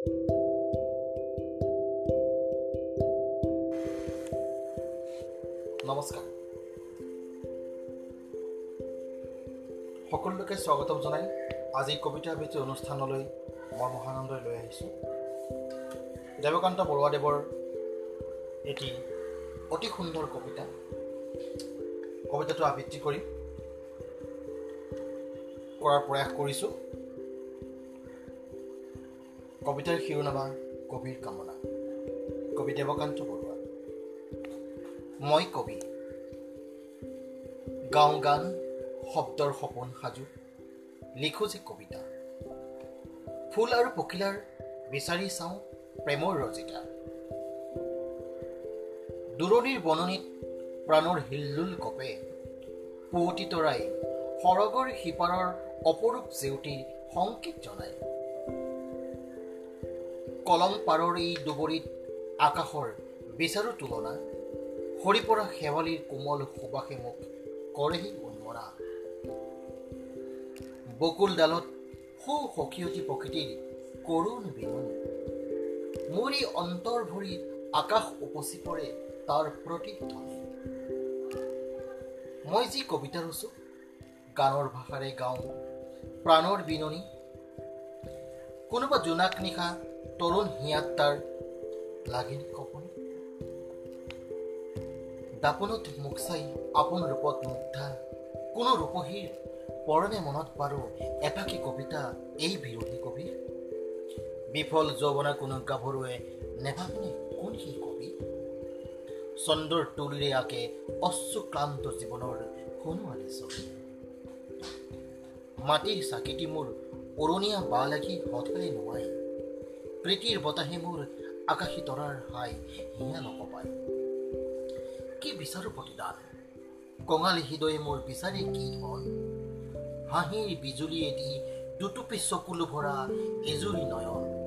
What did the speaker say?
নমস্কাৰ। সকলোকে স্বাগতম জনাই আজি কবিতা আবৃত্তি অনুষ্ঠানলৈ মই মহানন্দই লৈ আহিছোঁ। দেৱকান্ত বৰুৱাদেৱৰ এটি অতি সুন্দৰ কবিতা। কবিতাটো আবৃত্তি কৰি কৰাৰ প্ৰয়াস কৰিছোঁ। কবিতাৰ শিৰোনামা কবিৰ কামনা। কবি দেৱকান্ত বৰুৱা। মই কবি। গাওঁ গান শব্দৰ সপোন সাজু। লিখোঁ যে কবিতা। ফুল আৰু পখিলাৰ বিচাৰি চাওঁ প্ৰেমৰ ৰজিতা। দূৰণিৰ বননিত প্ৰাণৰ হিল্লুল কপে। পুৱতি তৰাই সৰগৰ সিপাৰৰ অপৰূপ জেউতিৰ সংকেত জনায়। কলম পাৰৰ এই দুবৰিত আকাশৰ বিচাৰো তুলনা সৰি পৰা শেৱালিৰ কোমল সুবাসে মোক কৰেহি উন্মৰা বকুল ডালত সু সখীয়তী প্ৰকৃতিৰ কৰুণ মোৰ এই অন্তৰ ভৰি আকাশ উপচি পৰে তাৰ প্ৰতিধ্বনি। মই যি কবিতা ৰচো গানৰ ভাষাৰে গাওঁ প্ৰাণৰ বিননি। কোনোবা জোনাক নিশা তৰুণ হিয়াত তাৰ লাগিল কপনি? দাপোনত মোক চাই আপোন ৰূপত মুগ্ধা। কোনো ৰূপহীৰ পৰণে মনত পাৰো এপাকি কবিতা এই বিৰোধী কবিৰ বিফল যৌৱনা কোনো গাভৰুৱে নেভাবিনে কোন সেই কবি? চন্দ্ৰৰ তুলিৰে আকে অশ্ৰুক্লান্ত জীৱনৰ সোণোৱালী ছবি মাটিৰ চাকিটি মোৰ অৰণীয়া বা লাগি হঠাই নোৱাই প্ৰীতিৰ বতাহে মোৰ আকাশী তৰাৰ হাই হিয়া নকপায় কি বিচাৰো প্ৰতিদান কঙালী হৃদয়ে মোৰ বিচাৰে কি ধন হাঁহিৰ বিজুলীয়ে দি দুটুপি চকুলো ভৰা এজুৰি নয়ন